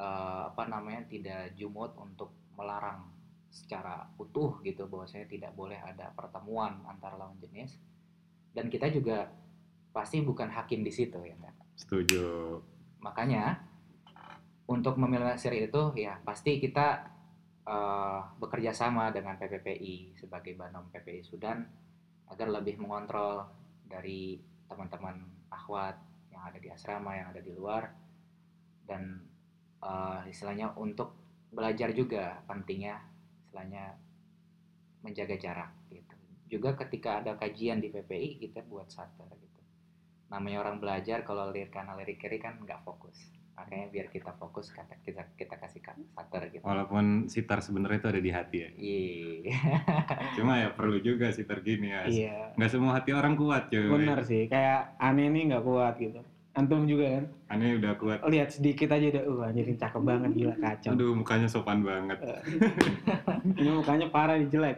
eh, apa namanya tidak jumut untuk melarang secara utuh gitu bahwasanya tidak boleh ada pertemuan antara lawan jenis dan kita juga pasti bukan hakim di situ ya kan. Setuju. Makanya untuk meminimalisir itu ya pasti kita eh, bekerja sama dengan PPPI sebagai Banom PPI Sudan agar lebih mengontrol dari teman-teman akhwat yang ada di asrama yang ada di luar dan eh, istilahnya untuk belajar juga pentingnya istilahnya menjaga jarak gitu. Juga ketika ada kajian di PPI kita buat sater gitu. Namanya orang belajar kalau lirik kanan lirik kiri kan nggak fokus. Makanya biar kita fokus kata kita kita kasih ka- sater gitu. Walaupun sitar sebenarnya itu ada di hati ya. Iya. Cuma ya perlu juga sitar gini ya. Iya. Nggak semua hati orang kuat cuy. Benar sih, kayak aneh nih nggak kuat gitu. Antum juga kan? Aneh udah kuat. Lihat sedikit aja udah, uh anjir cakep banget gila kacau. Aduh mukanya sopan banget. Ini mukanya parah nih jelek.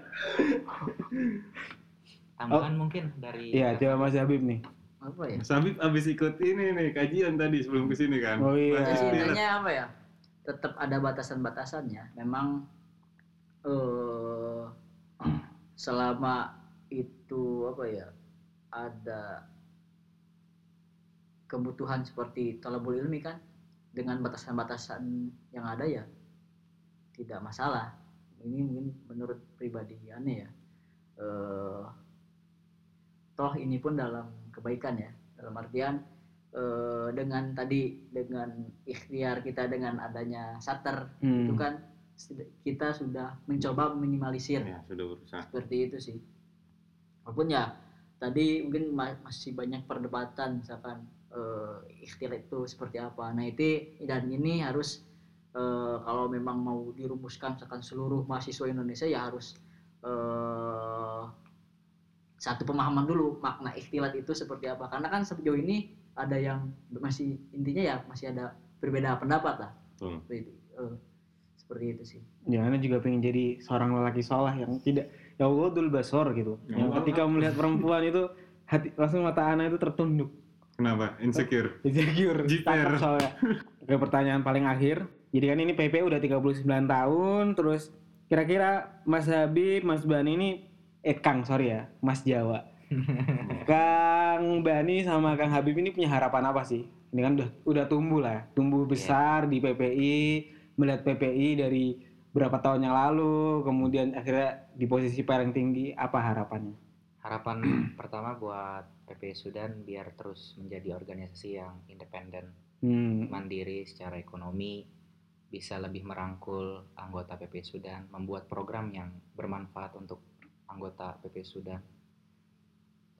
Tambahan mungkin dari Iya, coba Mas Habib nih. apa ya Mas Habib abis ikut ini nih kajian tadi sebelum ke sini kan. Oh iya. Intinya apa ya tetap ada batasan-batasannya memang eh selama itu apa ya ada kebutuhan seperti talabul ilmi kan dengan batasan-batasan yang ada ya tidak masalah. Ini mungkin menurut pribadi aneh ya. Eh toh ini pun dalam kebaikan ya. Dalam artian eh, dengan tadi dengan ikhtiar kita dengan adanya shutter Hmm. itu kan kita sudah mencoba meminimalisir. Ya, sudah berusaha. seperti itu sih. Walaupun ya tadi mungkin ma- masih banyak perdebatan misalkan eh, ikhtiar itu seperti apa nah itu dan ini harus eh, kalau memang mau dirumuskan misalkan seluruh mahasiswa Indonesia ya harus eh, satu pemahaman dulu makna ikhtilat itu seperti apa karena kan sejauh ini ada yang masih intinya ya masih ada berbeda pendapat lah Betul. seperti itu, Eh, seperti itu sih Ya, Ana juga pengen jadi seorang lelaki soleh yang tidak ya Allah dul basor gitu. Ya Yang ketika melihat perempuan itu hati langsung mata Ana itu tertunduk. Kenapa? Insecure. Insecure. Jiper. Soalnya. Oke, pertanyaan paling akhir. Jadi kan ini PP udah 39 tahun, terus kira-kira Mas Habib, Mas Bani ini eh Kang, sorry ya, Mas Jawa. Kang Bani sama Kang Habib ini punya harapan apa sih? Ini kan udah udah tumbuh lah, tumbuh besar di PPI, melihat PPI dari berapa tahun yang lalu, kemudian akhirnya di posisi paling tinggi, apa harapannya? Harapan pertama buat PP Sudan biar terus menjadi organisasi yang independen, Hmm, mandiri secara ekonomi, bisa lebih merangkul anggota PP Sudan, membuat program yang bermanfaat untuk anggota PP Sudan.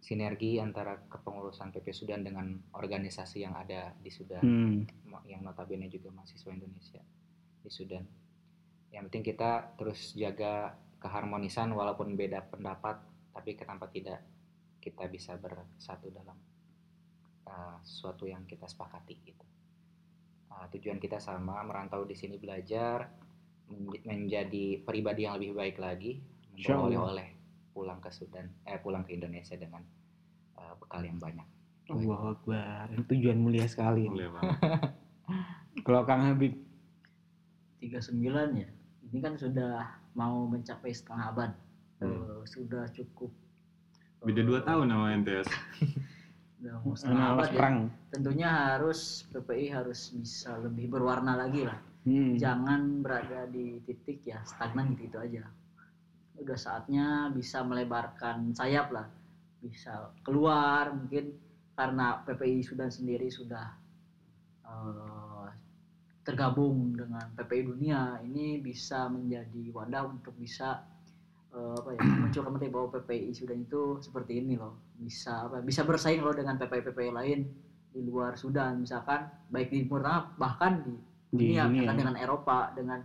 Sinergi antara kepengurusan PP Sudan dengan organisasi yang ada di Sudan. hmm, yang notabene juga mahasiswa Indonesia di Sudan. Yang penting kita terus jaga keharmonisan walaupun beda pendapat, tapi kenapa tidak kita bisa bersatu dalam uh, sesuatu yang kita sepakati gitu. Uh, tujuan kita sama, merantau di sini belajar, men- menjadi pribadi yang lebih baik lagi, membawa oleh-oleh pulang ke Sudan, eh pulang ke Indonesia dengan uh, bekal yang banyak. Allahu Akbar. Tujuan mulia sekali. Mulia banget. Kalau Kang Habib 39 ya ini kan sudah mau mencapai setengah abad Hmm. Eh, sudah cukup Beda dua tahun sama NTS. Anak ya. perang. tentunya harus PPI harus bisa lebih berwarna lagi lah Hmm. jangan berada di titik ya stagnan gitu, aja udah saatnya bisa melebarkan sayap lah bisa keluar mungkin karena PPI Sudan sendiri sudah eh, tergabung dengan PPI dunia ini bisa menjadi wadah untuk bisa eh, apa ya kembali bahwa PPI Sudan itu seperti ini loh. Bisa apa bisa bersaing loh dengan PPI PPI lain di luar Sudan. Misalkan baik di Timur Tengah bahkan di Di dunia, dunia. bahkan dengan Eropa dengan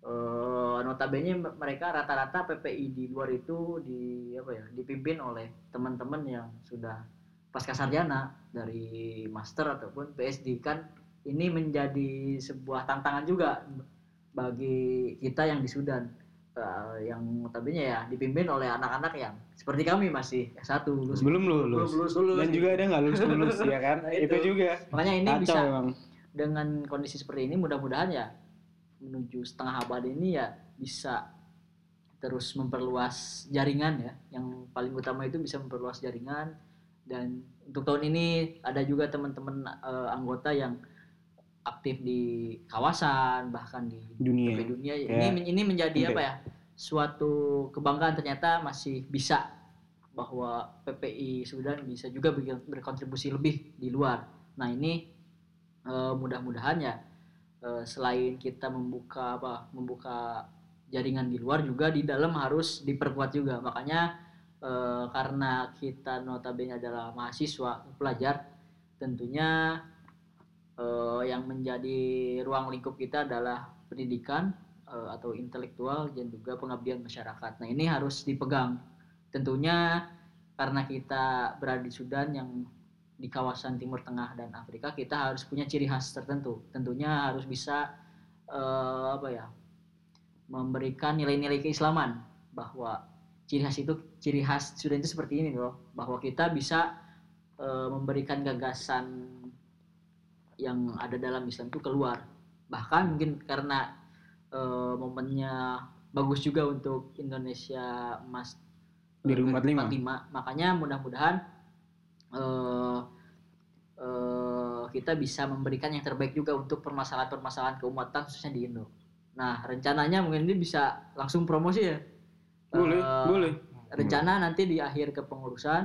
eh notabene mereka rata-rata PPI di luar itu di apa ya dipimpin oleh teman-teman yang sudah pasca sarjana dari master ataupun PSD kan ini menjadi sebuah tantangan juga bagi kita yang di Sudan Eh, yang notabene ya dipimpin oleh anak-anak yang seperti kami masih S1 lulus Belum lulus. belum lulus, lulus Dan juga ada nggak lulus lulus ya kan? Nah, itu. itu. juga. makanya ini Kacau bisa emang. dengan kondisi seperti ini mudah-mudahan ya menuju setengah abad ini ya bisa terus memperluas jaringan ya yang paling utama itu bisa memperluas jaringan dan untuk tahun ini ada juga teman-teman eh, anggota yang aktif di kawasan bahkan di Dunia. PPI dunia ini Kayak ini menjadi Ente. apa ya suatu kebanggaan ternyata masih bisa bahwa PPI Sudan bisa juga ber- berkontribusi lebih di luar. Nah ini eh, mudah-mudahan ya eh, selain kita membuka apa membuka jaringan di luar juga di dalam harus diperkuat juga. Makanya eh, karena kita notabene adalah mahasiswa pelajar tentunya eh, yang menjadi ruang lingkup kita adalah pendidikan eh, atau intelektual dan juga pengabdian masyarakat. Nah ini harus dipegang. Tentunya karena kita berada di Sudan yang di kawasan Timur Tengah dan Afrika, kita harus punya ciri khas tertentu. Tentunya harus bisa eh, apa ya memberikan nilai-nilai keislaman bahwa ciri khas itu ciri khas Sudan itu seperti ini loh, bahwa kita bisa memberikan gagasan yang ada dalam Islam itu keluar. Bahkan mungkin karena eh, momennya bagus juga untuk Indonesia emas eh, 2045. 2045. Makanya mudah-mudahan eh, eh, kita bisa memberikan yang terbaik juga untuk permasalahan-permasalahan keumatan khususnya di Indo. Nah, rencananya mungkin ini bisa langsung promosi ya. Boleh, Eh, boleh. rencana nanti di akhir kepengurusan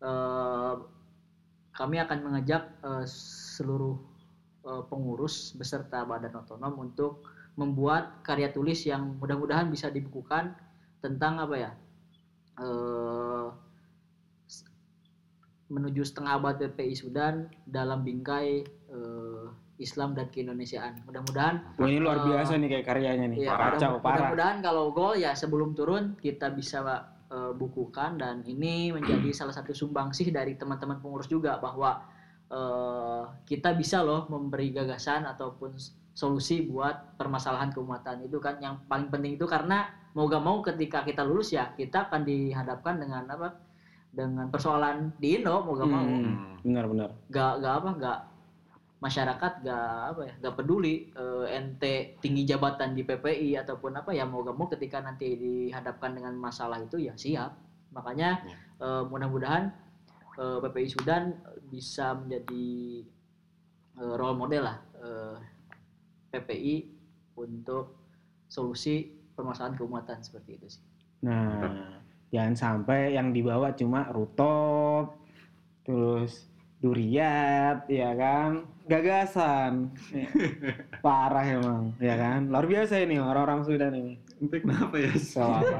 eh, kami akan mengajak eh, seluruh eh, pengurus beserta badan otonom untuk membuat karya tulis yang mudah-mudahan bisa dibukukan tentang apa ya eh, menuju setengah abad PPI Sudan dalam bingkai eh, Islam dan keindonesiaan. Mudah-mudahan Wah ini luar biasa nih kayak karyanya nih. Iya, Kacau, mudah- parah. Mudah-mudahan kalau gol ya sebelum turun kita bisa eh, bukukan dan ini menjadi salah satu sumbangsih dari teman-teman pengurus juga bahwa eh, kita bisa loh memberi gagasan ataupun solusi buat permasalahan keumatan itu kan. Yang paling penting itu karena mau gak mau ketika kita lulus ya kita akan dihadapkan dengan apa? Dengan persoalan di Indo mau gak mau. Hmm, benar-benar. gak gak apa gak masyarakat gak apa ya gak peduli eh, ente tinggi jabatan di PPI ataupun apa ya mau gak mau ketika nanti dihadapkan dengan masalah itu ya siap. Makanya eh, mudah-mudahan eh, PPI Sudan bisa menjadi eh, role model lah eh, PPI untuk solusi permasalahan keumatan seperti itu sih Nah, jangan sampai yang dibawa cuma rutop, terus duriat, ya kan? Gagasan. Ya. Parah emang, ya kan? Luar biasa ini orang-orang Sudan ini. Ente kenapa ya? So, apa?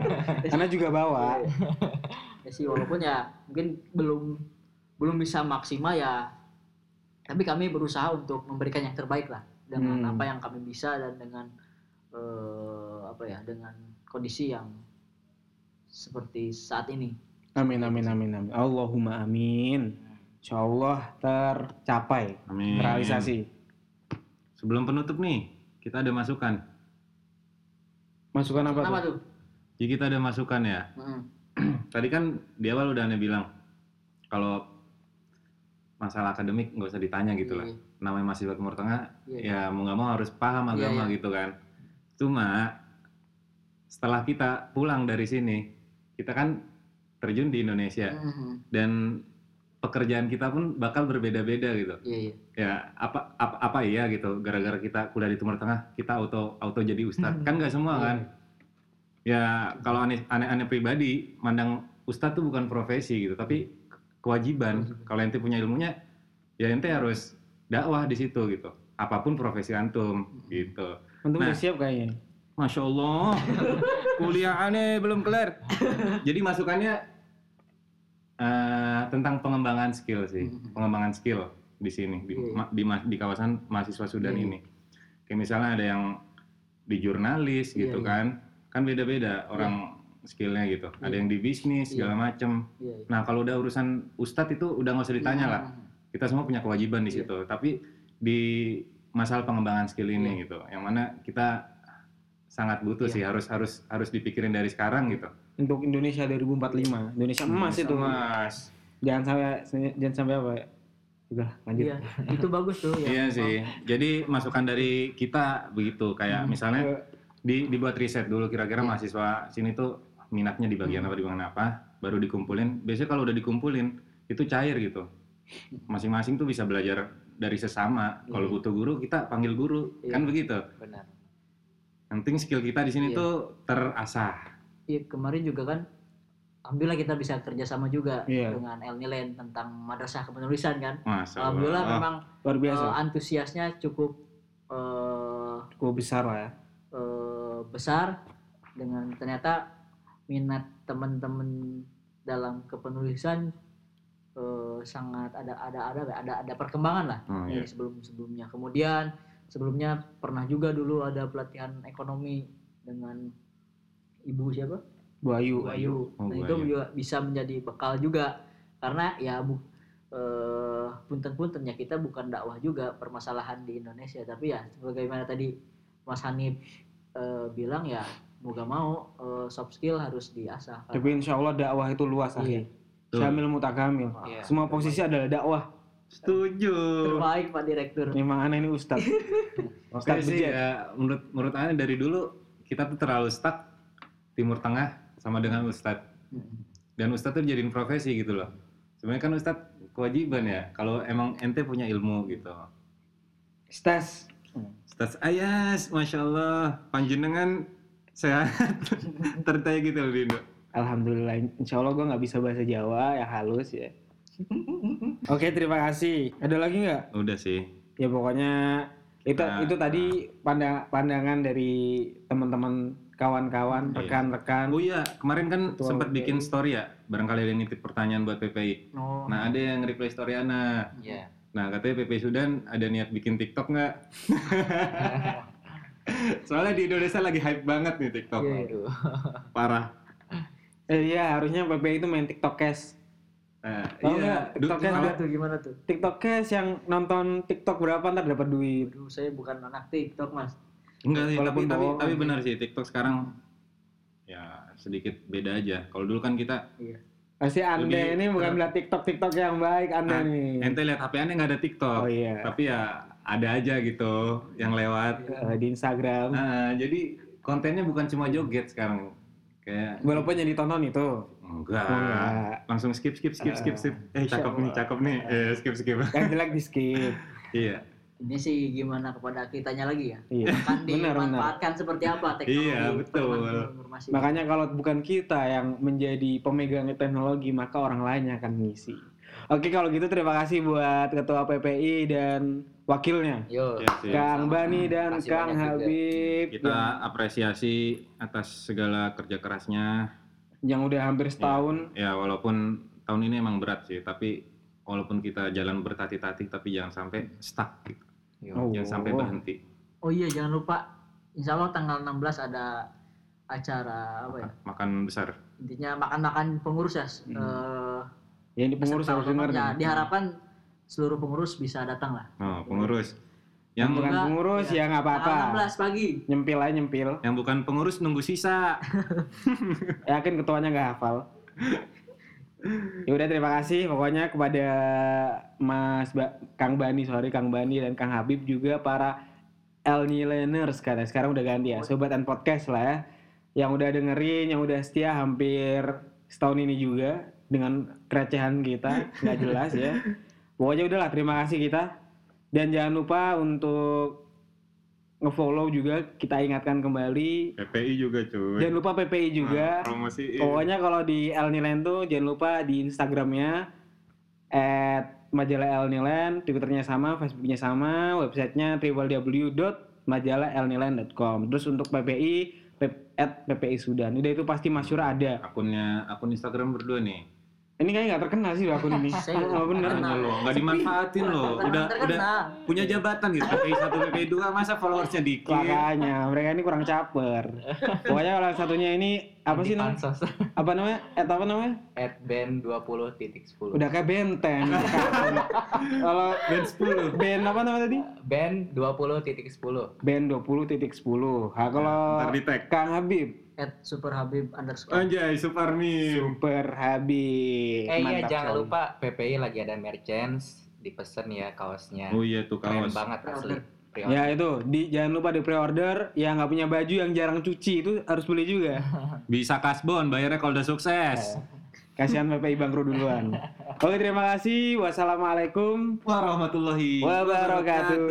Karena juga bawa. ya sih walaupun ya mungkin belum belum bisa maksimal ya tapi kami berusaha untuk memberikan yang terbaik lah dengan Hmm. apa yang kami bisa dan dengan eh, apa ya dengan kondisi yang seperti saat ini Amin, amin, amin, amin. Allahumma amin. Insya Allah tercapai, Amin. terrealisasi. Sebelum penutup nih, kita ada masukan. Masukan apa kenapa tuh? tuh Jadi kita ada masukan ya. Mm. Tadi kan di awal udah aneh bilang kalau masalah akademik nggak usah ditanya gitu lah. Iya, Namanya mahasiswa Timur Tengah, iya. ya mau nggak mau harus paham Iya, agama iya. gitu kan. Cuma setelah kita pulang dari sini, kita kan terjun di Indonesia Mhm. dan pekerjaan kita pun bakal berbeda-beda gitu. iya iya Ya apa apa, apa iya gitu. Gara-gara kita kuliah di Timur Tengah, kita auto auto jadi ustadz. kan nggak semua Iya. kan. Ya kalau aneh aneh, aneh pribadi mandang ustadz tuh bukan profesi gitu, tapi kewajiban. Kalau ente punya ilmunya, ya ente harus dakwah di situ gitu. Apa pun profesi antum gitu. Untuk Nah. udah siap kayaknya. Masya Allah, kuliah aneh belum kelar. Jadi masukannya eh, tentang pengembangan skill sih, pengembangan skill di sini di, ma- di, ma- di kawasan mahasiswa Sudan iya. ini. Kayak misalnya ada yang di jurnalis Iya, gitu iya. kan, kan beda-beda orang skillnya gitu. Ada Iya. yang di bisnis segala macem. iya iya. Nah kalau udah urusan ustadz itu udah nggak usah ditanya lah. Mhm. Kita semua punya kewajiban di Iya. situ. Tapi di masalah pengembangan skill ini gitu, yang mana kita sangat butuh Iya. sih harus harus harus dipikirin dari sekarang gitu. Untuk Indonesia 2045, Indonesia emas itu. Mas. Jangan sampai jangan sampai apa ya? Udah lanjut. iya itu bagus tuh ya Iya sih. Jadi masukan dari kita begitu kayak misalnya Eh, di dibuat riset dulu kira-kira Iya. mahasiswa sini tuh minatnya di bagian apa di bagian apa, baru dikumpulin. Biasanya kalau udah dikumpulin itu cair gitu. Masing-masing tuh bisa belajar dari sesama. Kalau Iya. butuh guru kita panggil guru, Iya. kan begitu. benar Yang penting skill kita di sini Iya. tuh terasah. Iya kemarin juga kan Alhamdulillah kita bisa kerjasama juga Iya. dengan El Nilen tentang madrasah kepenulisan kan. Masya Alhamdulillah Allah. memang luar biasa. eh, antusiasnya cukup eh, Cukup besar lah ya. Eh, besar dengan ternyata minat teman-teman dalam kepenulisan eh, sangat ada ada ada ada ada perkembangan lah Oh, iya. dari sebelum sebelumnya. Kemudian sebelumnya pernah juga dulu ada pelatihan ekonomi dengan ibu siapa? Bu Ayu. Bu Ayu. Oh, Nah, itu juga bisa menjadi bekal juga karena ya bu eh, punten-punten ya kita bukan dakwah juga permasalahan di Indonesia tapi ya sebagaimana tadi Mas Hanif eh, bilang ya mau gak mau eh, soft skill harus diasah. Tapi insya Allah dakwah itu luas, Iya. akhi. Betul. Syamil mutakamil. Iya. Semua posisi adalah dakwah. Setuju. Terbaik Pak Direktur. Memang aneh ini Ustadz. Oke Ustadz sih ya menurut menurut aneh dari dulu kita tuh terlalu stuck Timur Tengah sama dengan Ustadz dan Ustadz tuh jadiin profesi gitu loh sebenarnya kan Ustadz kewajiban ya kalau emang ente punya ilmu gitu Stas. Ustadz Ayas Masya Allah panjenengan sehat tertanya gitu loh di Indo Alhamdulillah. Insya Allah gue nggak bisa bahasa Jawa ya halus ya. Oke, terima kasih. Ada lagi nggak? Udah sih. Ya pokoknya itu Nah, itu tadi pandang, pandangan dari teman-teman kawan-kawan, rekan-rekan. Oh iya, kemarin kan sempat bikin story ya. Barangkali ada yang nitip pertanyaan buat PPI. Oh. Nah, ada yang reply story Ana. Iya. Nah, katanya PPI Sudan ada niat bikin TikTok nggak? Soalnya di Indonesia lagi hype banget nih TikTok. Iya, Aduh. Parah. Eh, iya, harusnya PPI itu main TikTok Cash. Nah, Tahu iya. TikTok Cash Gimana tuh gimana tuh? TikTok Cash yang nonton TikTok berapa ntar dapat duit. Aduh, saya bukan anak TikTok mas. Enggak sih, tapi Walaupun tapi, tapi benar sih TikTok sekarang ya sedikit beda aja. Kalau dulu kan kita Iya. Pasti Anda Lebih- ini bukan melihat TikTok TikTok yang baik Anda Ah, nih. ente lihat HP aneh nggak ada TikTok. Oh iya. Tapi ya ada aja gitu yang lewat. Eh, di Instagram. Nah, jadi kontennya bukan cuma joget sekarang. Kayak Walaupun yang ditonton itu. enggak. Enggak. Langsung skip skip skip skip skip. Eh cakep nih, cakep nih. Eh skip skip. Yang jelek di skip. iya. Ini sih gimana kepada kitanya lagi ya? Iya. Kan Benar, benar. dimanfaatkan seperti apa teknologi Iya, betul. informasi-. Makanya kalau bukan kita yang menjadi pemegang teknologi, maka orang lain yang akan mengisi. Oke, kalau gitu terima kasih buat Ketua PPI dan wakilnya. Yo. Iya sih. Kang Bani dan Kang juga. Habib Kita yang, apresiasi atas segala kerja kerasnya. yang udah hampir setahun. Ya walaupun tahun ini emang berat sih, tapi walaupun kita jalan bertati-tati tapi jangan sampai stuck gitu. Yo. Oh. Jangan sampai berhenti. Oh iya jangan lupa. Insya Allah tanggal 16 ada acara apa ya? Makan besar. Intinya makan-makan pengurus ya. Hmm. Eh, Yang di pengurus harus dengar. Ya, diharapkan seluruh pengurus bisa datang lah. Oh, pengurus. Yang Yang bukan Enggak, pengurus ya nggak apa-apa. Tanggal 16 pagi. Nyempil aja nyempil. yang bukan pengurus nunggu sisa. Yakin ketuanya nggak hafal. ya udah terima kasih. Pokoknya kepada Mas ba Kang Bani sorry Kang Bani dan Kang Habib juga para El Nileners sekarang sekarang udah ganti ya sobat and podcast lah ya. Yang udah dengerin yang udah setia hampir setahun ini juga dengan kerecehan kita nggak jelas ya. Pokoknya udahlah terima kasih kita. Dan jangan lupa untuk ngefollow juga kita ingatkan kembali PPI juga cuy. jangan lupa PPI juga Nah, promosiin. Pokoknya kalau di El Nilen tuh jangan lupa di Instagramnya at majalah El Nilen, Twitternya sama, Facebooknya sama, websitenya www.majalahelnilen.com. Terus untuk PPI at PPI Sudan. Udah itu pasti masyur ada. akunnya akun Instagram berdua nih. Ini kayaknya nggak terkenal sih akun ini. Saya Oh, bener. terkenal. Lo nggak dimanfaatin loh. Udah terkenal. udah punya jabatan gitu. PPI 1 PPI 2 masa followersnya dikit. Makanya mereka ini kurang caper. Pokoknya kalau yang satunya ini apa sih namanya? Apa namanya? At apa namanya? At band 20 titik 10. Udah kayak benteng. Kalau Band 10. band apa namanya tadi? Band 20 titik 10. band 20 titik 10 nah, kalau. Kang Habib At Super Habib underscore. Anjay, Suparmi. Super Habib Eh iya Mantap jangan sekali. lupa PPI lagi ada merchants dipesen ya kaosnya. Oh iya tuh Keren kaos. banget asli. Pre-order. ya itu di jangan lupa di pre-order yang nggak punya baju yang jarang cuci itu harus beli juga Bisa kasbon, bayarnya kalau udah sukses. kasihan PPI bangkrut duluan oke terima kasih wassalamualaikum Warahmatullahi wabarakatuh